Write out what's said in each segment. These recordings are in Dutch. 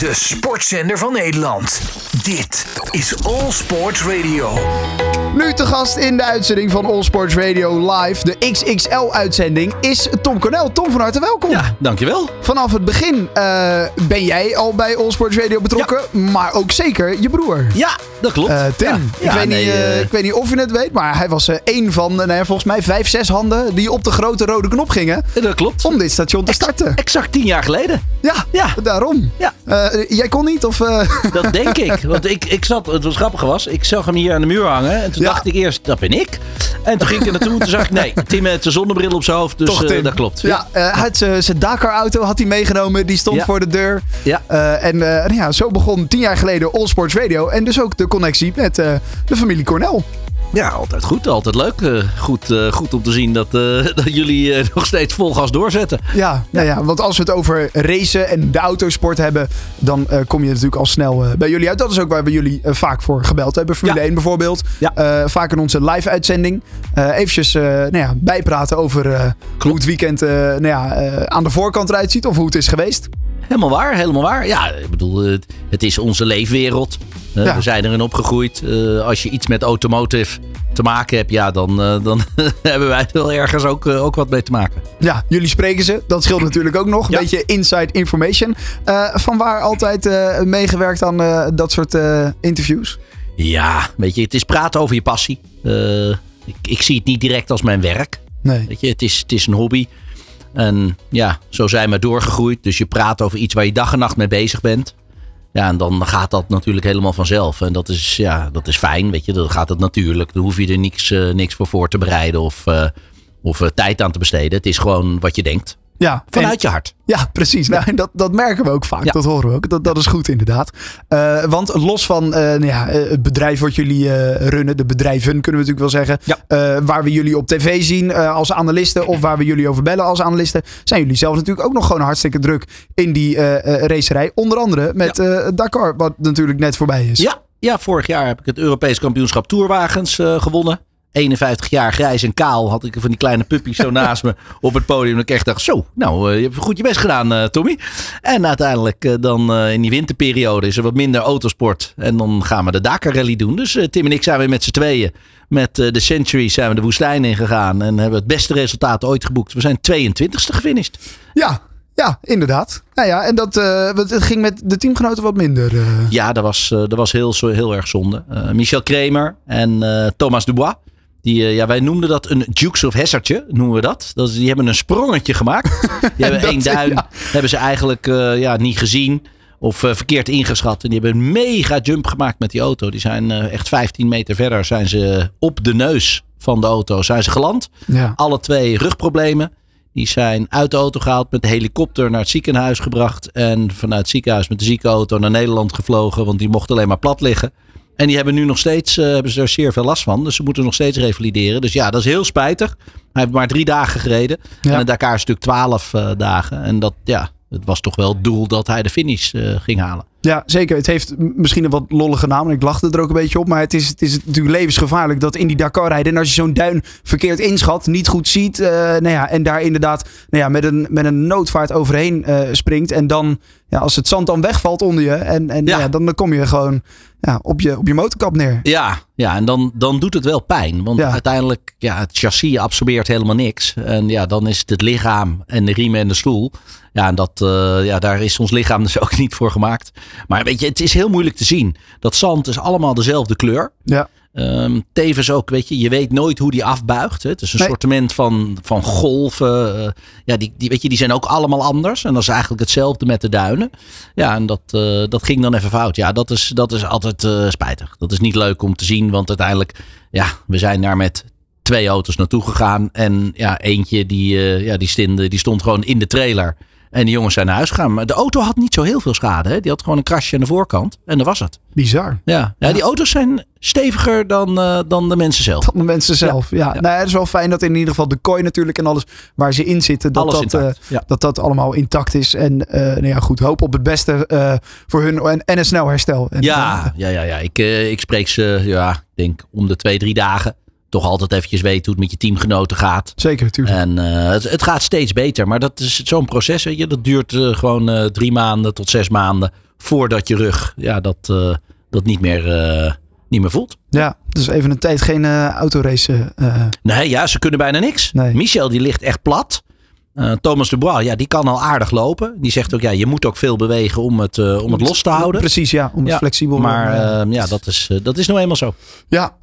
De sportzender van Nederland. Dit is All Sports Radio. Nu te gast in de uitzending van All Sports Radio Live, de XXL-uitzending, is Tom Cornel. Tom, van harte welkom. Ja, dankjewel. Vanaf het begin uh, ben jij al bij All Sports Radio betrokken, ja. maar ook zeker je broer. Ja, dat klopt. Uh, Tim, ja. Ik, ja, weet nee, niet, uh, ik weet niet of je het weet, maar hij was één van, nou volgens mij, vijf, zes handen die op de grote rode knop gingen. Dat klopt. Om dit station te starten. Exact tien jaar geleden. Ja, ja. daarom. Ja. jij kon niet? Of, Dat denk ik. Want ik, ik zat, het was grappig was, ik zag hem hier aan de muur hangen en toen dacht ik eerst, dat ben ik. En toen ging ik er naartoe en toen zag ik, nee, Tim met zijn zonnebril op zijn hoofd. Dus Toch, uh, dat klopt. Ja, uh, uit zijn Dakar-auto had hij meegenomen. Die stond voor de deur. Ja. Uh, en uh, ja, zo begon tien jaar geleden All Sports Radio. En dus ook de connectie met uh, de familie Cornel. Ja, altijd goed. Altijd leuk. Uh, goed, uh, goed om te zien dat, uh, dat jullie nog steeds vol gas doorzetten. Ja, nou ja, want als we het over racen en de autosport hebben, dan kom je natuurlijk al snel bij jullie uit. Dat is ook waar we jullie vaak voor gebeld hebben. Formule Ja. 1 bijvoorbeeld. Ja. vaak in onze live-uitzending. eventjes nou ja, bijpraten over hoe het weekend nou ja, aan de voorkant eruit ziet. Of hoe het is geweest. Helemaal waar, helemaal waar. Ja, ik bedoel, het, is onze leefwereld. Uh, Ja. We zijn erin opgegroeid. Uh, als je iets met automotive te maken hebt, ja, dan, uh, dan hebben wij er wel ergens ook, ook wat mee te maken. Ja, jullie spreken ze. Dat scheelt natuurlijk ook nog. Een Ja. beetje inside information. Van waar altijd meegewerkt aan dat soort interviews? Ja, weet je, het is praten over je passie. Ik, ik zie het niet direct als mijn werk. Nee. Weet je, het is, het is een hobby. En ja, zo zijn we doorgegroeid. Dus je praat over iets waar je dag en nacht mee bezig bent. Ja, en dan gaat dat natuurlijk helemaal vanzelf. En dat is, ja, dat is fijn, weet je. Dan gaat het natuurlijk. Dan hoef je er niks, uh, niks voor voor te bereiden of, uh, of uh, tijd aan te besteden. Het is gewoon wat je denkt. Ja, Vanuit en- je hart. Ja, precies. Nou, en dat, dat merken we ook vaak. Ja. Dat horen we ook. Dat, dat is goed inderdaad. Uh, want los van uh, nou ja, het bedrijf wat jullie uh, runnen, de bedrijven kunnen we natuurlijk wel zeggen. Waar we jullie op tv zien als analisten of waar we jullie over bellen als analisten. Zijn jullie zelf natuurlijk ook nog gewoon hartstikke druk in die racerij. Onder andere met Dakar, wat natuurlijk net voorbij is. Ja, ja, vorig jaar heb ik het Europees kampioenschap Tourwagens gewonnen. 51 jaar grijs en kaal had ik van die kleine puppies zo naast me op het podium. Dat ik echt dacht, zo, nou, uh, je hebt goed je best gedaan, uh, Tommy. En uiteindelijk uh, dan in die winterperiode is er wat minder autosport. En dan gaan we de Dakar Rally doen. Dus Tim en ik zijn weer met z'n tweeën. Met de Century zijn we de woestijn ingegaan. En hebben het beste resultaat ooit geboekt. We zijn 22ste gefinished. Ja, ja, inderdaad. Nou ja, en dat uh, het ging met de teamgenoten wat minder. Uh... Ja, dat was, dat was heel, heel erg zonde. Michel Kremer en Thomas Dubois. Die, uh, ja, wij noemden dat een Dukes of Hazzardje, noemen we dat. dat is, die hebben een sprongetje gemaakt. Die hebben één duin, ja. hebben ze eigenlijk uh, ja, niet gezien of uh, verkeerd ingeschat. En die hebben een mega jump gemaakt met die auto. Die zijn echt 15 meter verder, zijn ze op de neus van de auto zijn ze geland. Ja. Alle twee rugproblemen. Die zijn uit de auto gehaald, met de helikopter naar het ziekenhuis gebracht. En vanuit het ziekenhuis met de ziekenauto naar Nederland gevlogen, want die mocht alleen maar plat liggen. En die hebben nu nog steeds uh, hebben ze er zeer veel last van. Dus ze moeten nog steeds revalideren. Dus ja, dat is heel spijtig. Hij heeft maar drie dagen gereden. Ja. En de Dakar is natuurlijk twaalf uh, dagen. En dat, ja, het was toch wel het doel dat hij de finish uh, ging halen. Ja, zeker. Het heeft misschien een wat lollige naam. En ik lachte er ook een beetje op. Maar het is, het is natuurlijk levensgevaarlijk dat in die Dakar rijden. En als je zo'n duin verkeerd inschat, niet goed ziet. Uh, nou ja, en daar inderdaad nou ja, met, een, met een noodvaart overheen uh, springt. En dan, ja, als het zand dan wegvalt onder je. En, en ja. Ja, dan, dan kom je gewoon ja, op, je, op je motorkap neer. Ja, ja en dan, dan doet het wel pijn. Want Ja. uiteindelijk, ja, het chassis absorbeert helemaal niks. En ja, dan is het het lichaam en de riemen en de stoel. Ja, en dat, uh, ja, daar is ons lichaam dus ook niet voor gemaakt. Maar weet je, het is heel moeilijk te zien. Dat zand is allemaal dezelfde kleur. Ja. Um, tevens ook, weet je, je weet nooit hoe die afbuigt. Hè. Het is een Nee. sortiment van, van golven. Uh, ja, die, die, weet je, die zijn ook allemaal anders. En dat is eigenlijk hetzelfde met de duinen. Ja, en dat, uh, dat ging dan even fout. Ja, dat is, dat is altijd uh, spijtig. Dat is niet leuk om te zien, want uiteindelijk, ja, we zijn daar met twee auto's naartoe gegaan. En ja, eentje die, ja, die, stinde, die stond gewoon in de trailer. En die jongens zijn naar huis gegaan. Maar de auto had niet zo heel veel schade. Hè? Die had gewoon een krasje aan de voorkant. En dat was het. Bizar. Ja, ja, die auto's zijn steviger dan, uh, dan de mensen zelf. Van de mensen zelf. Ja, ja. Ja. Nou, het is wel fijn dat in ieder geval de kooi natuurlijk en alles waar ze in zitten, dat Alles dat, uh, ja. dat, dat allemaal intact is. En uh, nou ja, goed, hoop op het beste voor hun en, en een snel herstel. En, Ja, ja, ja, ja. Ik, ik spreek ze, ja, ik denk om de twee, drie dagen. Toch altijd eventjes weten hoe het met je teamgenoten gaat. Zeker, natuurlijk. En uh, het, het, gaat steeds beter. Maar dat is zo'n proces, weet je. Dat duurt uh, gewoon uh, drie maanden tot zes maanden voordat je rug ja, dat, eh, dat niet, meer, eh, niet meer voelt. Ja, dus even een tijd geen eh autorace. eh, Nee, ja, ze kunnen bijna niks. Nee. Michel die ligt echt plat. Eh, Thomas de Bois, ja, die kan al aardig lopen. Die zegt ook, ja, je moet ook veel bewegen om het, eh, om het los te houden. Precies, ja, om het Ja, flexibel Maar eh, ja, dat is, dat is nou eenmaal zo. Ja,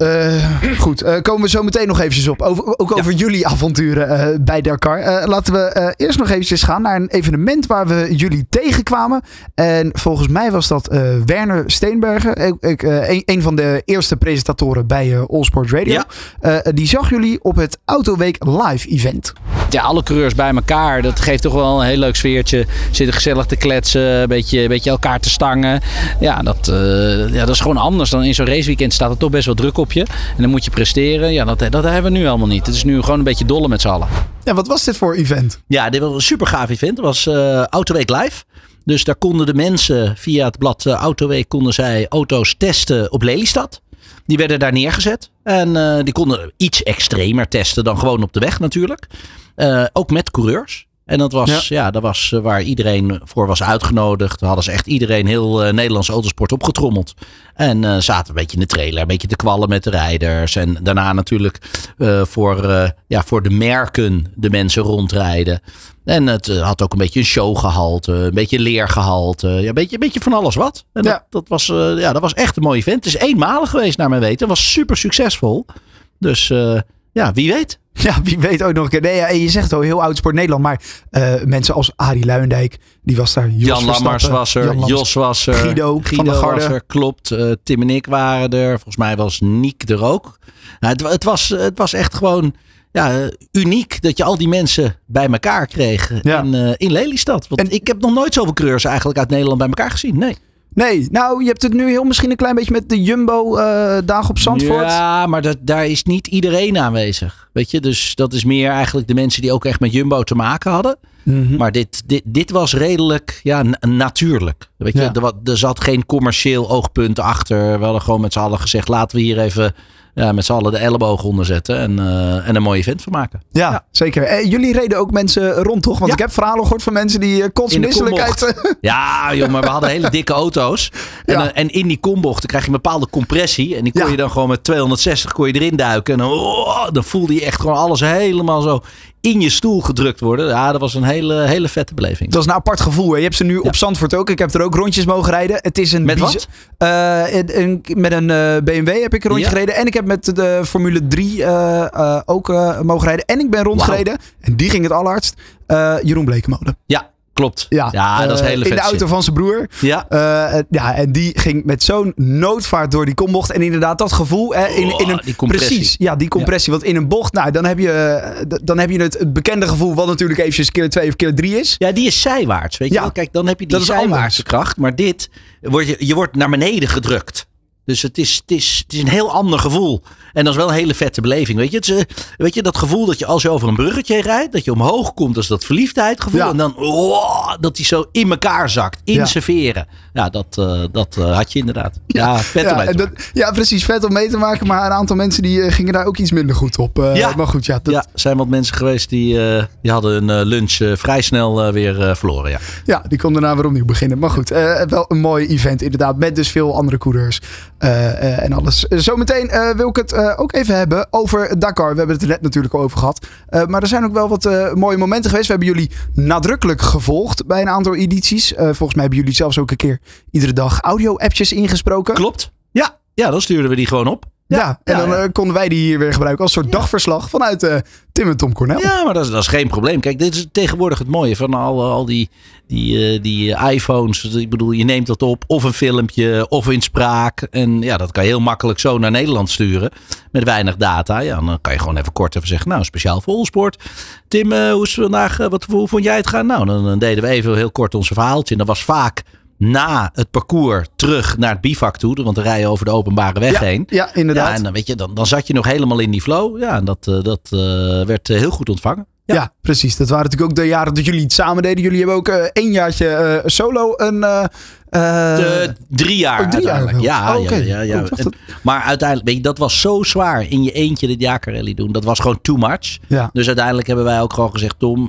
goed. Komen we zo meteen nog eventjes op. Over, ook over jullie avonturen bij Dakar. Laten we eerst nog eventjes gaan naar een evenement waar we jullie tegenkwamen. En volgens mij was dat Werner Steenbergen. Ik, ik, een, een van de eerste presentatoren bij eh All Sport Radio. Ja. Die zag jullie op het Autoweek Live event. Ja, alle coureurs bij elkaar. Dat geeft toch wel een heel leuk sfeertje. Zitten gezellig te kletsen, een beetje, een beetje elkaar te stangen. Ja dat, eh, ja, dat is gewoon anders dan in zo'n raceweekend. Staat er toch best wel druk op je. En dan moet je presteren. Ja, dat, dat hebben we nu allemaal niet. Het is nu gewoon een beetje dolle met z'n allen. Ja, wat was dit voor event? Ja, dit was een super gaaf event. Het was eh Autoweek Live. Dus daar konden de mensen via het blad eh, Autoweek konden zij auto's testen op Lelystad. Die werden daar neergezet. En eh, die konden iets extremer testen dan gewoon op de weg natuurlijk. Eh, ook met coureurs. En dat was, ja. dat was eh, waar iedereen voor was uitgenodigd. Daar hadden ze echt iedereen heel eh, Nederlandse autosport opgetrommeld. En eh, zaten een beetje in de trailer, een beetje te kwallen met de rijders. En daarna natuurlijk voor, ja, voor de merken de mensen rondrijden. En het had ook een beetje een showgehalte, een beetje leergehalte. Ja, een, beetje, een beetje van alles wat. En Ja. dat, dat, was, ja, dat was echt een mooi event. Het is eenmalig geweest naar mijn weten. Het was super succesvol. Dus ja, wie weet. Ja, wie weet ook nog een keer. Nee, ja, en je zegt al heel oud sport Nederland. Maar eh, mensen als Arie Luijendijk, die was daar. Jos Jan Lammers was er, Jan. Jos was er, Guido van der Garde. was er, klopt. Eh, Tim en ik waren er. Volgens mij was Niek er ook. Nou, het, het, was, het was echt gewoon ja, eh, uniek dat je al die mensen bij elkaar kreeg Ja. in, eh, in Lelystad. Want En- ik heb nog nooit zoveel coureurs eigenlijk uit Nederland bij elkaar gezien. Nee. Nee, nou, je hebt het nu heel misschien een klein beetje met de Jumbo-dagen op Zandvoort. Ja, maar dat, daar is niet iedereen aanwezig. Weet je, dus dat is meer eigenlijk de mensen die ook echt met Jumbo te maken hadden. Mhm. Maar dit, dit, dit was redelijk ja, na- natuurlijk. Weet je, Ja. er, er zat geen commercieel oogpunt achter. We hadden gewoon met z'n allen gezegd: laten we hier even ja, met z'n allen de elleboog onder zetten. En, eh, en een mooi event van maken. Ja, Ja. zeker. Eh, jullie reden ook mensen rond, toch? Want Ja. ik heb verhalen gehoord van mensen die uh, kotsmisselijkheid... Ja, joh, maar we hadden hele dikke auto's. En, Ja. en in die kombocht krijg je een bepaalde compressie. En die kon Ja. je dan gewoon met 260 kon je erin duiken. En dan, oh, dan voelde je echt gewoon alles helemaal zo in je stoel gedrukt worden. Ja, dat was een hele, hele vette beleving. Het was een apart gevoel. Hè? Je hebt ze nu op Zandvoort ook. Ik heb er ook rondjes mogen rijden. Het is een Met wat? Eh, een- met een eh, BMW heb ik een rondje Ja. gereden. En ik heb met de Formule 3 eh, ook mogen rijden. En ik ben rondgereden. En die ging het allerhardst. Jeroen Blekemolen. Ja, klopt. Ja, dat is eh, hele In de auto shit. van zijn broer. Ja. Eh, ja, en die ging met zo'n noodvaart door die kombocht. En inderdaad, dat gevoel. Hè, in, in Oh, een. Precies, ja, die compressie. Want in een bocht, nou, dan heb je, eh, dan heb je het, het bekende gevoel. Wat natuurlijk eventjes keer 2 of keer 3 is. Ja, die is zijwaarts. Weet je Ja, wel? Kijk, dan heb je die zijwaartse kracht. Maar dit, word je, je wordt naar beneden gedrukt. Dus het is, het, is, het is een heel ander gevoel. En dat is wel een hele vette beleving. Weet je, het is, eh, weet je dat gevoel dat je als je over een bruggetje rijdt, dat je omhoog komt, als dat verliefdheidgevoel. Ja. En dan oh, dat die zo in elkaar zakt, in Ja. Ja, dat, eh, dat eh, had je inderdaad. Ja, vet om ja, mee te en dat- ja, precies. Vet om mee te maken. Maar een aantal mensen die eh, gingen daar ook iets minder goed op. Ja. Maar goed, ja. Dat, Ja, er zijn wat mensen geweest die, die hadden een eh, lunch vrij snel weer verloren. Ja. Ja, die kon daarna weer opnieuw beginnen. Maar goed, wel een mooi event inderdaad. Met dus veel andere coureurs en alles. Zometeen wil ik het ook even hebben over Dakar. We hebben het er net natuurlijk al over gehad. Eh, maar er zijn ook wel wat mooie momenten geweest. We hebben jullie nadrukkelijk gevolgd bij een aantal edities. Volgens mij hebben jullie zelfs ook een keer iedere dag audio-appjes ingesproken. Klopt. Ja, ja, dan stuurden we die gewoon op. Ja, en Ja, dan ja. eh, konden wij die hier weer gebruiken als soort dagverslag vanuit eh, Tim en Tom Cornel. Ja, maar dat is, dat is geen probleem. Kijk, dit is tegenwoordig het mooie van al, al die, die, eh, die iPhones. Ik bedoel, je neemt dat op, of een filmpje, of in spraak. En ja, dat kan je heel makkelijk zo naar Nederland sturen. Met weinig data. Ja, dan kan je gewoon even kort even zeggen, nou, speciaal voor Allsport. Tim, eh, hoe is het vandaag? eh, wat, hoe vond jij het gaan? Nou, dan, dan deden we even heel kort onze verhaaltje. En dat was vaak na het parcours terug naar het bivak toe. Want dan rij je over de openbare weg Ja, heen. ja, inderdaad. Ja, en dan, weet je, dan, dan zat je nog helemaal in die flow. Ja, en dat, eh, dat eh, werd eh, heel goed ontvangen. Ja. precies. Dat waren natuurlijk ook de jaren dat jullie het samen deden. Jullie hebben ook eh één jaartje solo een... De drie jaar oh, drie jaar. Ja, Oh, ja, ja, ja. Oh, En- maar uiteindelijk, weet je, dat was zo zwaar in je eentje de Dakar Rally doen. Dat was gewoon too much. Ja. Dus uiteindelijk hebben wij ook gewoon gezegd, Tom,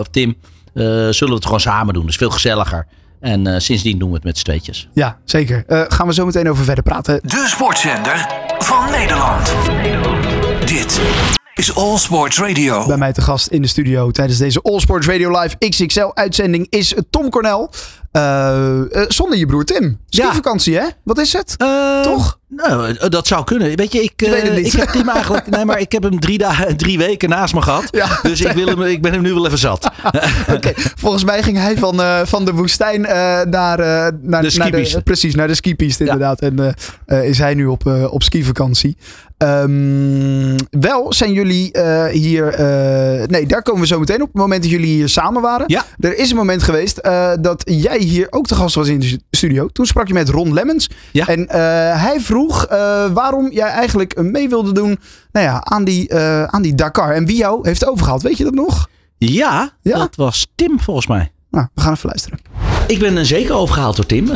of Tim, zullen we het gewoon samen doen. Dat is veel gezelliger. En eh, sindsdien doen we het met z'n tweetjes. Ja, zeker. Eh, gaan we zo meteen over verder praten. De sportzender van Nederland. Dit is All Sports Radio. Bij mij te gast in de studio tijdens deze All Sports Radio Live XXL uitzending is Tom Cornel. Eh, eh, zonder je broer Tim. Skivakantie hè? Wat is het? Eh, Toch? Nou, dat zou kunnen. Weet je, ik, weet ik heb Tim eigenlijk. Nee, maar ik heb hem drie, dagen, drie weken naast me gehad. Ja. Dus ik, wil hem, ik ben hem nu wel even zat. Volgens mij ging hij van, van de woestijn naar, naar, De naar skipiste. precies, naar de skipiste inderdaad. En is hij nu op, op skivakantie. Ehm, wel zijn jullie hier... nee, daar komen we zo meteen op. Op het moment dat jullie hier samen waren. Ja. Er is een moment geweest dat jij hier ook te gast was in de studio. Toen sprak je met Ron Lemmens. Ja. En eh, hij vroeg eh, waarom jij eigenlijk mee wilde doen nou ja, aan, die, eh, aan die Dakar. En wie jou heeft overgehaald. Weet je dat nog? Ja, Ja? dat was Tim volgens mij. Nou, we gaan even luisteren. Ik ben er zeker overgehaald door Tim. Eh,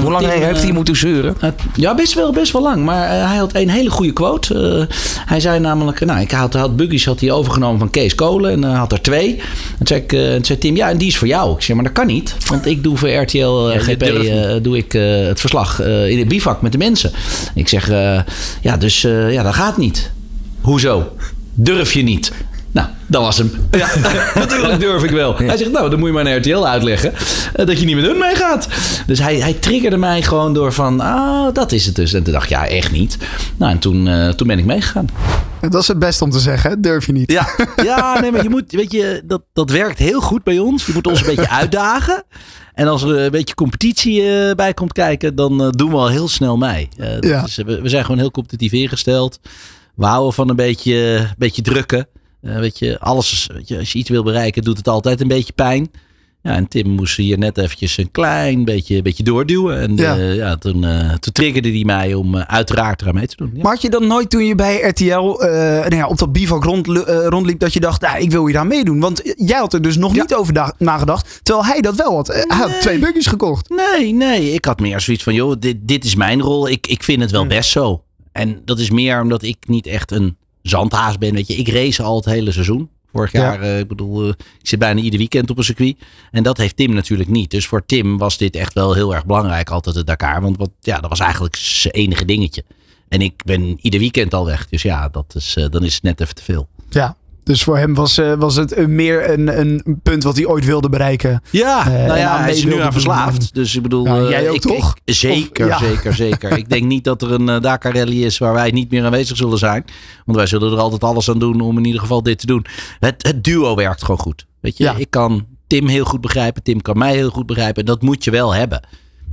Hoe lang Tim, heeft eh, hij moeten zeuren? Ja, best wel, best wel lang. Maar uh, hij had een hele goede quote. Hij zei namelijk, nou, ik had, had Buggies had hij overgenomen van Kees Kolen. En had er twee. En zei, ik, zei Tim, ja, en die is voor jou. Ik zei, maar dat kan niet. Want ik doe voor RTL Ja, GP doe ik het verslag in het bivak met de mensen. Ik zeg, ja, dus ja, dat gaat niet. Hoezo? Durf je niet? Dat was hem. Ja, natuurlijk durf ik wel. Hij zegt, nou, dan moet je maar naar RTL uitleggen uh, dat je niet met hun meegaat. Dus hij, hij triggerde mij gewoon door van, ah, dat is het dus. En toen dacht ik, ja, echt niet. Nou, en toen, uh, toen ben ik meegegaan. Dat is het best om te zeggen, hè? durf je niet. Ja, ja nee, maar je moet, weet je, dat, dat werkt heel goed bij ons. Je moet ons een beetje uitdagen. En als er een beetje competitie uh, bij komt kijken, dan uh, doen we al heel snel mee. ja. dus, we, we zijn gewoon heel competitief ingesteld. We houden van een beetje, beetje drukken. Uh, weet je, alles, weet je, als je iets wil bereiken, doet het altijd een beetje pijn. Ja, en Tim moest hier net eventjes een klein beetje, beetje doorduwen. En ja. Uh, ja, toen, uh, toen triggerde hij mij om uh, uiteraard eraan mee te doen. Ja. Maar had je dan nooit toen je bij RTL nou ja, op dat bivak rond, rondliep, dat je dacht, nou, ik wil hier aan meedoen? Want jij had er dus nog niet over nagedacht, terwijl hij dat wel had. Nee. Had twee buggies gekocht. Nee, nee. Ik had meer zoiets van, joh, dit, dit is mijn rol. Ik, ik vind het wel best zo. En dat is meer omdat ik niet echt een zandhaas ben. Weet je, ik race al het hele seizoen. Vorig jaar, ja. uh, ik bedoel, uh, ik zit bijna ieder weekend op een circuit. En dat heeft Tim natuurlijk niet. Dus voor Tim was dit echt wel heel erg belangrijk, altijd het Dakar. Want wat, ja, dat was eigenlijk zijn enige dingetje. En ik ben ieder weekend al weg. Dus ja, dat is, uh, dan is het net even te veel. Ja, dus voor hem was, uh, was het meer een, een punt wat hij ooit wilde bereiken. Ja, uh, nou ja, hij is nu aan verslaafd. Dus ik bedoel, nou, jij ook ik, toch? Ik, zeker, of, ja. zeker, zeker. ik denk niet dat er een Dakar rally is waar wij niet meer aanwezig zullen zijn. Want wij zullen er altijd alles aan doen om in ieder geval dit te doen. Het, het duo werkt gewoon goed. Weet je, ja. ik kan Tim heel goed begrijpen. Tim kan mij heel goed begrijpen. En dat moet je wel hebben.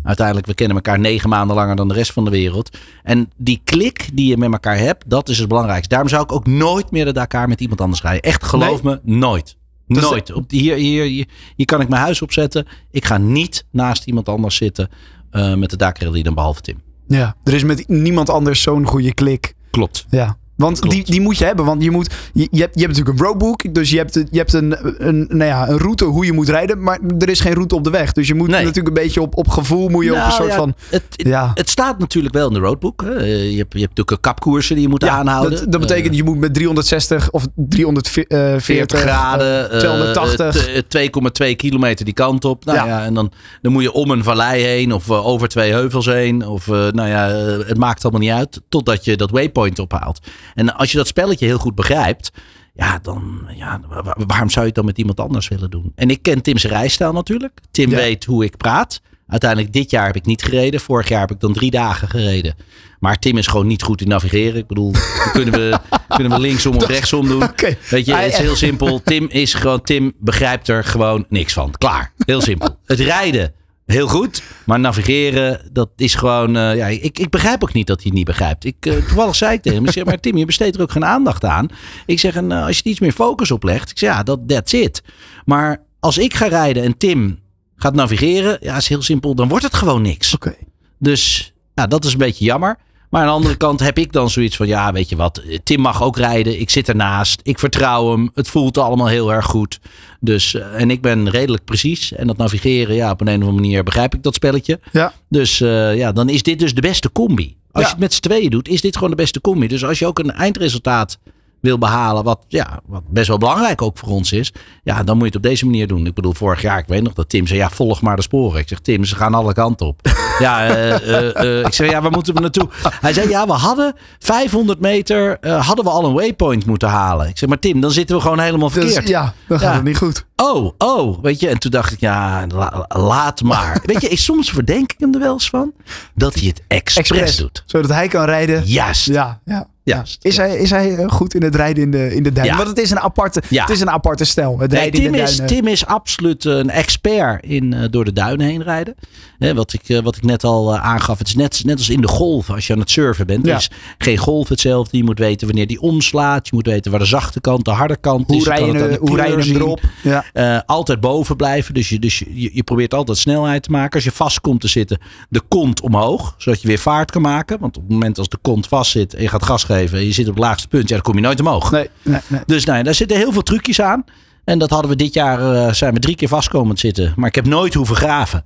Uiteindelijk, we kennen elkaar negen maanden langer dan de rest van de wereld. En die klik die je met elkaar hebt, dat is het belangrijkste. Daarom zou ik ook nooit meer de Dakar met iemand anders rijden. Echt, geloof nee. me, nooit. Dus nooit. Op, hier, hier, hier, hier, kan ik mijn huis opzetten. Ik ga niet naast iemand anders zitten uh, met de Dakar dan behalve Tim. Ja, er is met niemand anders zo'n goede klik. Klopt. Ja. Want die, die moet je hebben. Want je, moet, je, je, hebt, je hebt natuurlijk een roadbook. Dus je hebt, je hebt een, een, nou ja, een route hoe je moet rijden. Maar er is geen route op de weg. Dus je moet nee. natuurlijk een beetje op, op gevoel. Moet je nou, op een soort ja, van. Het, ja. het staat natuurlijk wel in de roadbook. Hè. Je, hebt, je hebt natuurlijk kapkoersen die je moet ja, aanhouden. Dat, dat betekent uh, je moet met 360 of 340 40 graden. Uh, 280. Uh, 2,2 kilometer die kant op. Nou ja. ja. en dan, dan moet je om een vallei heen. Of over twee heuvels heen. Of nou ja, het maakt allemaal niet uit. Totdat je dat waypoint ophaalt. En als je dat spelletje heel goed begrijpt. Ja, dan, ja, waarom zou je het dan met iemand anders willen doen? En ik ken Tim's rijstijl natuurlijk. Tim ja. weet hoe ik praat. Uiteindelijk dit jaar heb ik niet gereden. Vorig jaar heb ik dan drie dagen gereden. Maar Tim is gewoon niet goed in navigeren. Ik bedoel, kunnen we, kunnen we linksom of rechtsom doen. Okay. Weet je, het is heel simpel. Tim is gewoon, Tim begrijpt er gewoon niks van. Klaar. Heel simpel. Het rijden, heel goed. Maar navigeren, dat is gewoon... Uh, ja, ik, ik begrijp ook niet dat hij het niet begrijpt. Ik, uh, toevallig zei ik tegen hem, ik zeg, maar Tim, je besteedt er ook geen aandacht aan. Ik zeg, en, uh, als je er iets meer focus op legt, ik zeg, ja, dat that's it. Maar als ik ga rijden en Tim gaat navigeren, ja, is heel simpel, dan wordt het gewoon niks. Okay. Dus ja, dat is een beetje jammer. Maar aan de andere kant heb ik dan zoiets van, ja, weet je wat, Tim mag ook rijden. Ik zit ernaast, ik vertrouw hem. Het voelt allemaal heel erg goed. Dus, en ik ben redelijk precies. En dat navigeren, ja, op een, een of andere manier begrijp ik dat spelletje. Ja. Dus uh, ja, dan is dit dus de beste combi. Als Ja. je het met z'n tweeën doet, is dit gewoon de beste combi. Dus als je ook een eindresultaat wil behalen, wat, ja, wat best wel belangrijk ook voor ons is, ja, dan moet je het op deze manier doen. Ik bedoel, vorig jaar, ik weet nog dat Tim zei, ja, volg maar de sporen. Ik zeg, Tim, ze gaan alle kanten op. ja, eh, eh, eh, ik zeg, ja, waar moeten we naartoe? Hij zei, ja, we hadden 500 meter, hadden we al een waypoint moeten halen. Ik zeg, maar Tim, dan zitten we gewoon helemaal Dus, verkeerd. ja, dan gaat Ja. het niet goed. Oh, oh, weet je. En toen dacht ik, ja, la- laat maar. weet je, ik, soms verdenk ik hem er wel eens van dat hij het expres, Expres. doet. Zodat hij kan rijden. Juist. Ja, ja. Juist. Is, hij, is hij eh, goed in het rijden in de, in de duinen? Ja. Want het is een aparte, Ja. het is een aparte stijl. Het Nee, rijden in Tim, de is. Tim is absoluut een expert in eh, door de duinen heen rijden. Hè, wat, ik, eh, wat ik net al aangaf. Het is net, net als in de golf als je aan het surfen bent. Ja. Is geen golf hetzelfde. Je moet weten wanneer die omslaat. Je moet weten waar de zachte kant, de harde kant hoe is. Rij je, de hoe rij je hem erop? Ja. Altijd boven blijven. Dus, je, dus je, je probeert altijd snelheid te maken. Als je vast komt te zitten, de kont omhoog. Zodat je weer vaart kan maken. Want op het moment als de kont vast zit en je gaat gas geven. Je zit op het laagste punt. Ja, dan kom je nooit omhoog. Nee, nee, nee. Dus nou daar zitten heel veel trucjes aan. En dat hadden we dit jaar, eh, zijn we drie keer vast komen te zitten. Maar ik heb nooit hoeven graven.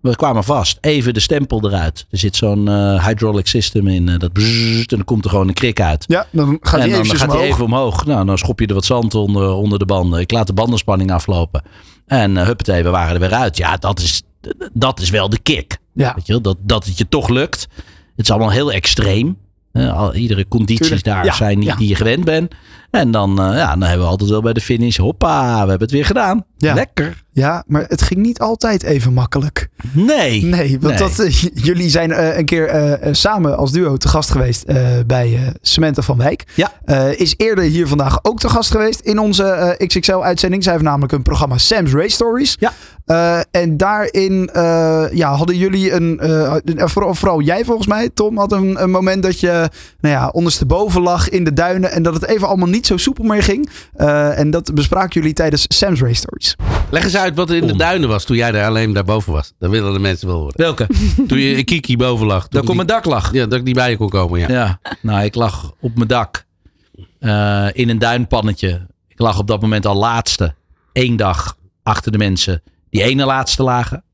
We kwamen vast. Even de stempel eruit. Er zit zo'n eh, hydraulic system in. eh, dat bzzzt, en dan komt er gewoon een krik uit. Ja, dan gaat hij gaat omhoog. even omhoog. Nou, dan schop je er wat zand onder, onder de banden. Ik laat de bandenspanning aflopen. En uh, huppatee, we waren er weer uit. Ja, dat is, dat is wel de kick. Ja. Weet je, dat, dat het je toch lukt. Het is allemaal heel extreem. Al, iedere condities Tuurlijk. daar Ja, zijn niet ja. die je gewend bent. En dan, eh, ja, dan hebben we altijd wel bij de finish. Hoppa, we hebben het weer gedaan. Lekker. Ja, maar het ging niet altijd even makkelijk. Nee. Nee, want Nee. Dat, eh, jullie zijn eh, een keer eh, samen als duo te gast geweest bij Cementa van Wijk. Ja. Is eerder hier vandaag ook te gast geweest in onze XXL-uitzending. Zij heeft namelijk een programma Sam's Race Stories. Ja. En daarin ja, hadden jullie een, vooral, vooral jij volgens mij, Tom, had een, een moment dat je nou ja, ondersteboven lag in de duinen en dat het even allemaal niet zo soepel meer ging. En dat bespraken jullie tijdens Sam's Race Stories. Leg eens uit wat er in de duinen was toen jij daar alleen daarboven was. Dat willen de mensen wel horen. Welke? Toen je in Kiki boven lag. Dat ik op mijn dak lag. Ja, dat ik niet bij je kon komen, ja. Ja, nou, ik lag op mijn dak eh, in een duinpannetje. Ik lag op dat moment al laatste. Eén dag achter de mensen die ene laatste lagen.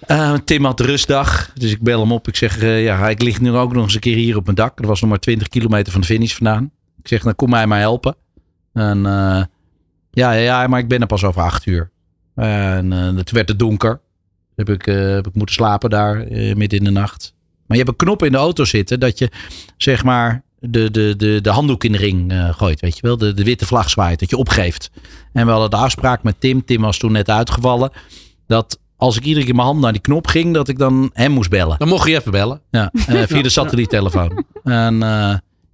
Eh, Tim had rustdag, dus ik bel hem op. Ik zeg, eh, ja, ik lig nu ook nog eens een keer hier op mijn dak. Dat was nog maar 20 kilometer van de finish vandaan. Ik zeg, dan kom mij maar helpen. En ja, ja, maar ik ben er pas over acht uur. En eh, het werd het donker. Heb ik, eh, heb ik moeten slapen daar eh, midden in de nacht. Maar je hebt een knop in de auto zitten dat je zeg maar de, de, de, de handdoek in de ring gooit. Weet je wel, de, de witte vlag zwaait, dat je opgeeft. En we hadden de afspraak met Tim. Tim was toen net uitgevallen. Dat als ik iedere keer mijn hand naar die knop ging, dat ik dan hem moest bellen. Dan mocht je even bellen. Ja, via de satelliettelefoon. En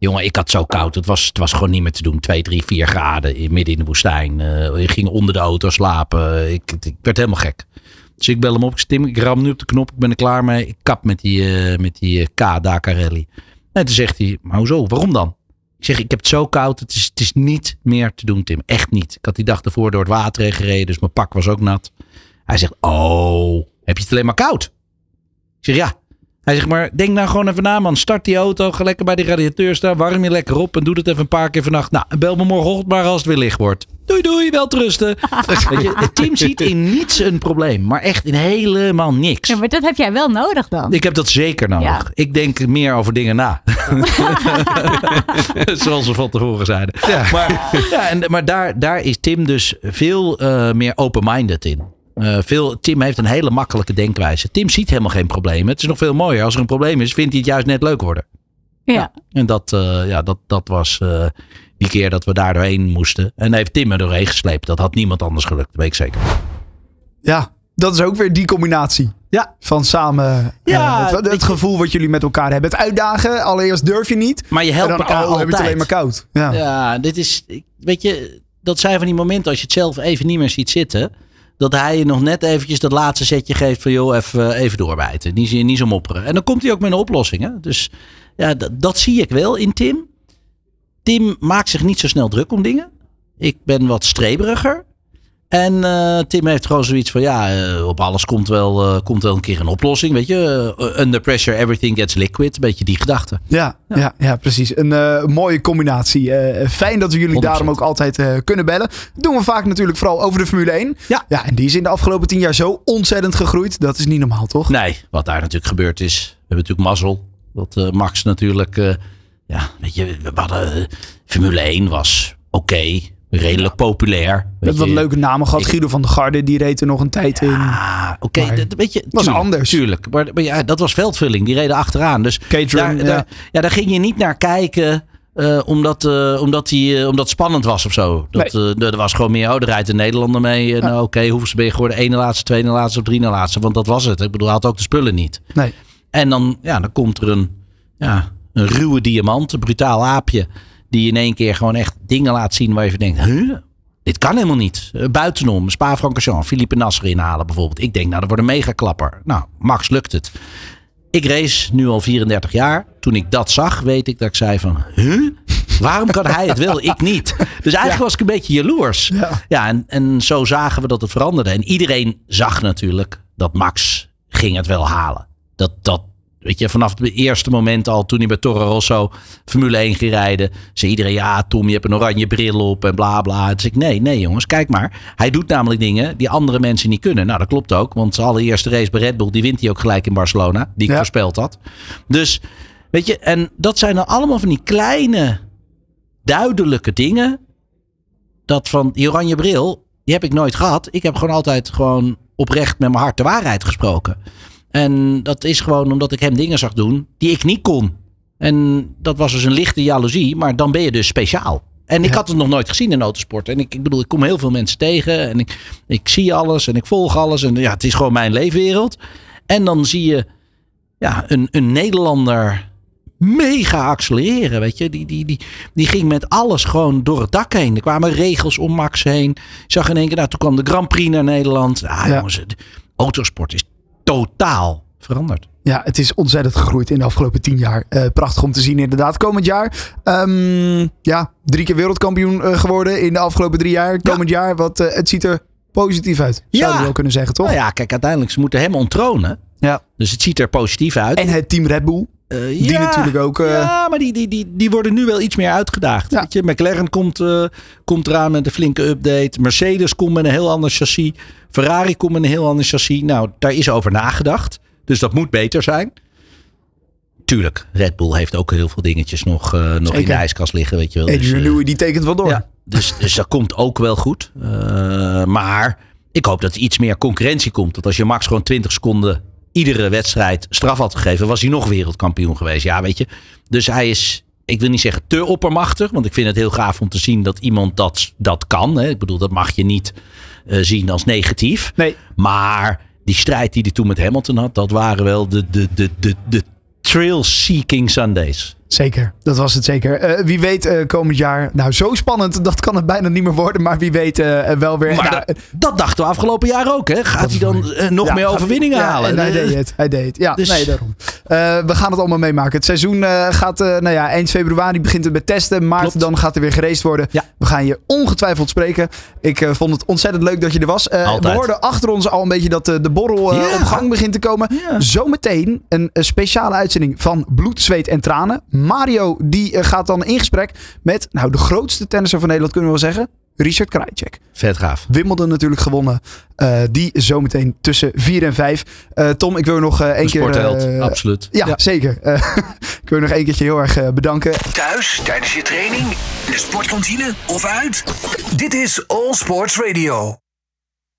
jongen, ik had zo koud. Het was, het was gewoon niet meer te doen. 2, 3, 4 graden in, midden in de woestijn. Eh ik ging onder de auto slapen. Ik, ik werd helemaal gek. Dus ik bel hem op. Ik Tim, ik ram nu op de knop. Ik ben er klaar mee. Ik kap met die, eh, met die eh, K Dakar. En toen zegt hij, maar hoezo? Waarom dan? Ik zeg, ik heb het zo koud. Het is, het is niet meer te doen, Tim. Echt niet. Ik had die dag ervoor door het water heen gereden. Dus mijn pak was ook nat. Hij zegt, oh, heb je het alleen maar koud? Ik zeg, ja. Hij zegt, maar denk nou gewoon even na, man. Start die auto, ga lekker bij die radiateur staan, warm je lekker op en doe het even een paar keer vannacht. Nou, bel me morgenochtend maar als het weer licht wordt. Doei, doei, wel rusten. Weet je, het team ziet in niets een probleem, maar echt in helemaal niks. Ja, maar dat heb jij wel nodig dan. Ik heb dat zeker nodig. Ja. Ik denk meer over dingen na. Zoals we van tevoren zeiden. Maar, ja, en, maar daar, daar is Tim dus veel eh, meer open-minded in. Eh, veel, Tim heeft een hele makkelijke denkwijze. Tim ziet helemaal geen problemen. Het is nog veel mooier. Als er een probleem is, vindt hij het juist net leuk worden. ja. En dat, eh, ja, dat, dat was eh, die keer dat we daar doorheen moesten. En heeft Tim er doorheen gesleept. Dat had niemand anders gelukt, dat weet ik zeker. Ja, dat is ook weer die combinatie. Ja. Van samen. Ja, eh, het, het gevoel wat jullie met elkaar hebben. Het uitdagen. Allereerst durf je niet. Maar je helpt dan, elkaar oh, we hebben het alleen maar koud. Ja. Ja, dit is, weet je, dat zijn van die momenten als je het zelf even niet meer ziet zitten. Dat hij je nog net eventjes dat laatste zetje geeft van joh, even, even doorbijten. Niet, niet zo mopperen. En dan komt hij ook met een oplossing. Hè? Dus ja, dat, dat zie ik wel in Tim. Tim maakt zich niet zo snel druk om dingen. Ik ben wat streberiger. En eh, Tim heeft gewoon zoiets van ja, eh, op alles komt wel, eh, komt wel een keer een oplossing. Weet je, under pressure everything gets liquid. Een beetje die gedachte. Ja, ja. Ja, precies. Een eh, mooie combinatie. Eh, fijn dat we jullie 100%. daarom ook altijd eh, kunnen bellen. Dat doen we vaak natuurlijk vooral over de Formule 1. Ja. ja. En die is in de afgelopen tien jaar zo ontzettend gegroeid. Dat is niet normaal, toch? Nee, wat daar natuurlijk gebeurd is. We hebben natuurlijk mazzel. Dat eh, Max natuurlijk eh, ja, weet je, we hadden eh, Formule 1 was oké, redelijk populair. Hebben wat leuke namen gehad. ik- Guido van der Garde, die reed er nog een tijd in. Ah, oké, Maar dat weet je, was tuurlijk, anders. Tuurlijk, maar, maar ja, dat was veldvulling. Die reden achteraan. Dus Caterham, daar, ja. daar, ja, daar ging je niet naar kijken. eh, omdat, eh, omdat, die, eh, omdat het spannend was of zo. Dat, eh, er was gewoon meer, oh, er rijdt een Nederlander mee. Nou, oké, hoeveel ben je geworden? Ene laatste, tweede laatste of drie laatste. Want dat was het. Ik bedoel, hij had ook de spullen niet. Nee. En dan, ja, dan komt er een, ja, een ruwe diamant, een brutaal aapje. Die in één keer gewoon echt dingen laat zien waar je van denkt, huh? Dit kan helemaal niet. Eh, buitenom, Spa-Francorchamps, Philippe Nasser inhalen bijvoorbeeld. Ik denk, nou, dat wordt een megaklapper. Nou, Max lukt het. Ik race nu al 34 jaar. Toen ik dat zag, weet ik dat ik zei van, huh? Waarom kan hij het wel, ik niet? Dus eigenlijk was ik een beetje jaloers. Ja. Ja, en, en zo zagen we dat het veranderde. En iedereen zag natuurlijk dat Max ging het wel halen. Dat, dat, weet je, vanaf het eerste moment al toen hij bij Toro Rosso Formule 1 ging rijden. Zei iedereen, ja Tom, je hebt een oranje bril op en bla bla. Dus ik, nee, nee jongens, kijk maar. Hij doet namelijk dingen die andere mensen niet kunnen. Nou, dat klopt ook. Want zijn allereerste race bij Red Bull, die wint hij ook gelijk in Barcelona. Die ik Ja. voorspeld had. Dus, weet je, en dat zijn dan allemaal van die kleine, duidelijke dingen dat van die oranje bril, die heb ik nooit gehad. Ik heb gewoon altijd gewoon oprecht met mijn hart de waarheid gesproken. En dat is gewoon omdat ik hem dingen zag doen die ik niet kon. En dat was dus een lichte jaloezie, maar dan ben je dus speciaal. En ik Ja. had het nog nooit gezien in autosport. En ik, ik bedoel, ik kom heel veel mensen tegen. En ik, ik zie alles en ik volg alles. En ja, het is gewoon mijn leefwereld. En dan zie je ja, een, een Nederlander mega accelereren. Weet je, die, die, die, die ging met alles gewoon door het dak heen. Er kwamen regels om Max heen. Zag in één keer, nou, toen kwam de Grand Prix naar Nederland. Ah, Ja. jongens, autosport is totaal veranderd. Ja, het is ontzettend gegroeid in de afgelopen tien jaar. Eh, prachtig om te zien inderdaad. Komend jaar, ehm, ja, drie keer wereldkampioen eh, geworden in de afgelopen drie jaar. Komend jaar, wat, eh, het ziet er positief uit. Ja. we wel kunnen zeggen, toch? Nou ja, kijk, uiteindelijk, ze moeten hem onttronen. Ja. Dus het ziet er positief uit. En het team Red Bull, die ja, natuurlijk ook... eh, Ja, maar die, die, die, die worden nu wel iets meer uitgedaagd. Ja. Weet je, McLaren komt, eh, komt eraan met een flinke update. Mercedes komt met een heel ander chassis. Ferrari komt met een heel ander chassis. Nou, daar is over nagedacht. Dus dat moet beter zijn. Tuurlijk, Red Bull heeft ook heel veel dingetjes nog, eh, nog in de ijskast liggen. Weet je wel. Dus, eh, Newey, die tekent wel door. ja, dus, dus dat komt ook wel goed. Eh, maar ik hoop dat er iets meer concurrentie komt. Dat als je Max gewoon 20 seconden iedere wedstrijd straf had gegeven, was hij nog wereldkampioen geweest. Ja, weet je. Dus hij is, ik wil niet zeggen te oppermachtig. Want ik vind het heel gaaf om te zien dat iemand dat, dat kan. Hè. Ik bedoel, dat mag je niet eh, zien als negatief. Nee, Maar die strijd die hij toen met Hamilton had, dat waren wel de, de, de, de, de trail-seeking Sundays. Zeker. Dat was het zeker. Eh, wie weet eh, komend jaar, nou zo spannend, dat kan het bijna niet meer worden. Maar wie weet eh, wel weer... Maar nou, dat, dat dachten we afgelopen jaar ook. Hè? Gaat hij dan nog Ja, meer overwinningen ja, halen? En hij deed het. Hij deed het. Ja, Dus- nee, daarom. We gaan het allemaal meemaken. Het seizoen gaat, nou ja, eind februari begint het met testen. Maart Klopt. dan gaat er weer geraced worden. Ja. We gaan je ongetwijfeld spreken. Ik vond het ontzettend leuk dat je er was. We hoorden achter ons al een beetje dat de borrel op gang begint te komen. Zometeen een, speciale uitzending van Bloed, Zweet en Tranen. Mario die eh, gaat dan in gesprek met nou, de grootste tennisser van Nederland, kunnen we wel zeggen. Richard Krajicek. Vet gaaf. Wimbledon natuurlijk gewonnen. Eh, die zometeen tussen 4 en 5. Eh, Tom, ik wil nog eh, één Een keer... sportheld, absoluut. ja, zeker. Eh, ik wil je nog één keertje heel erg bedanken. Thuis, tijdens je training, in de sportkantine of uit? Dit is All Sports Radio.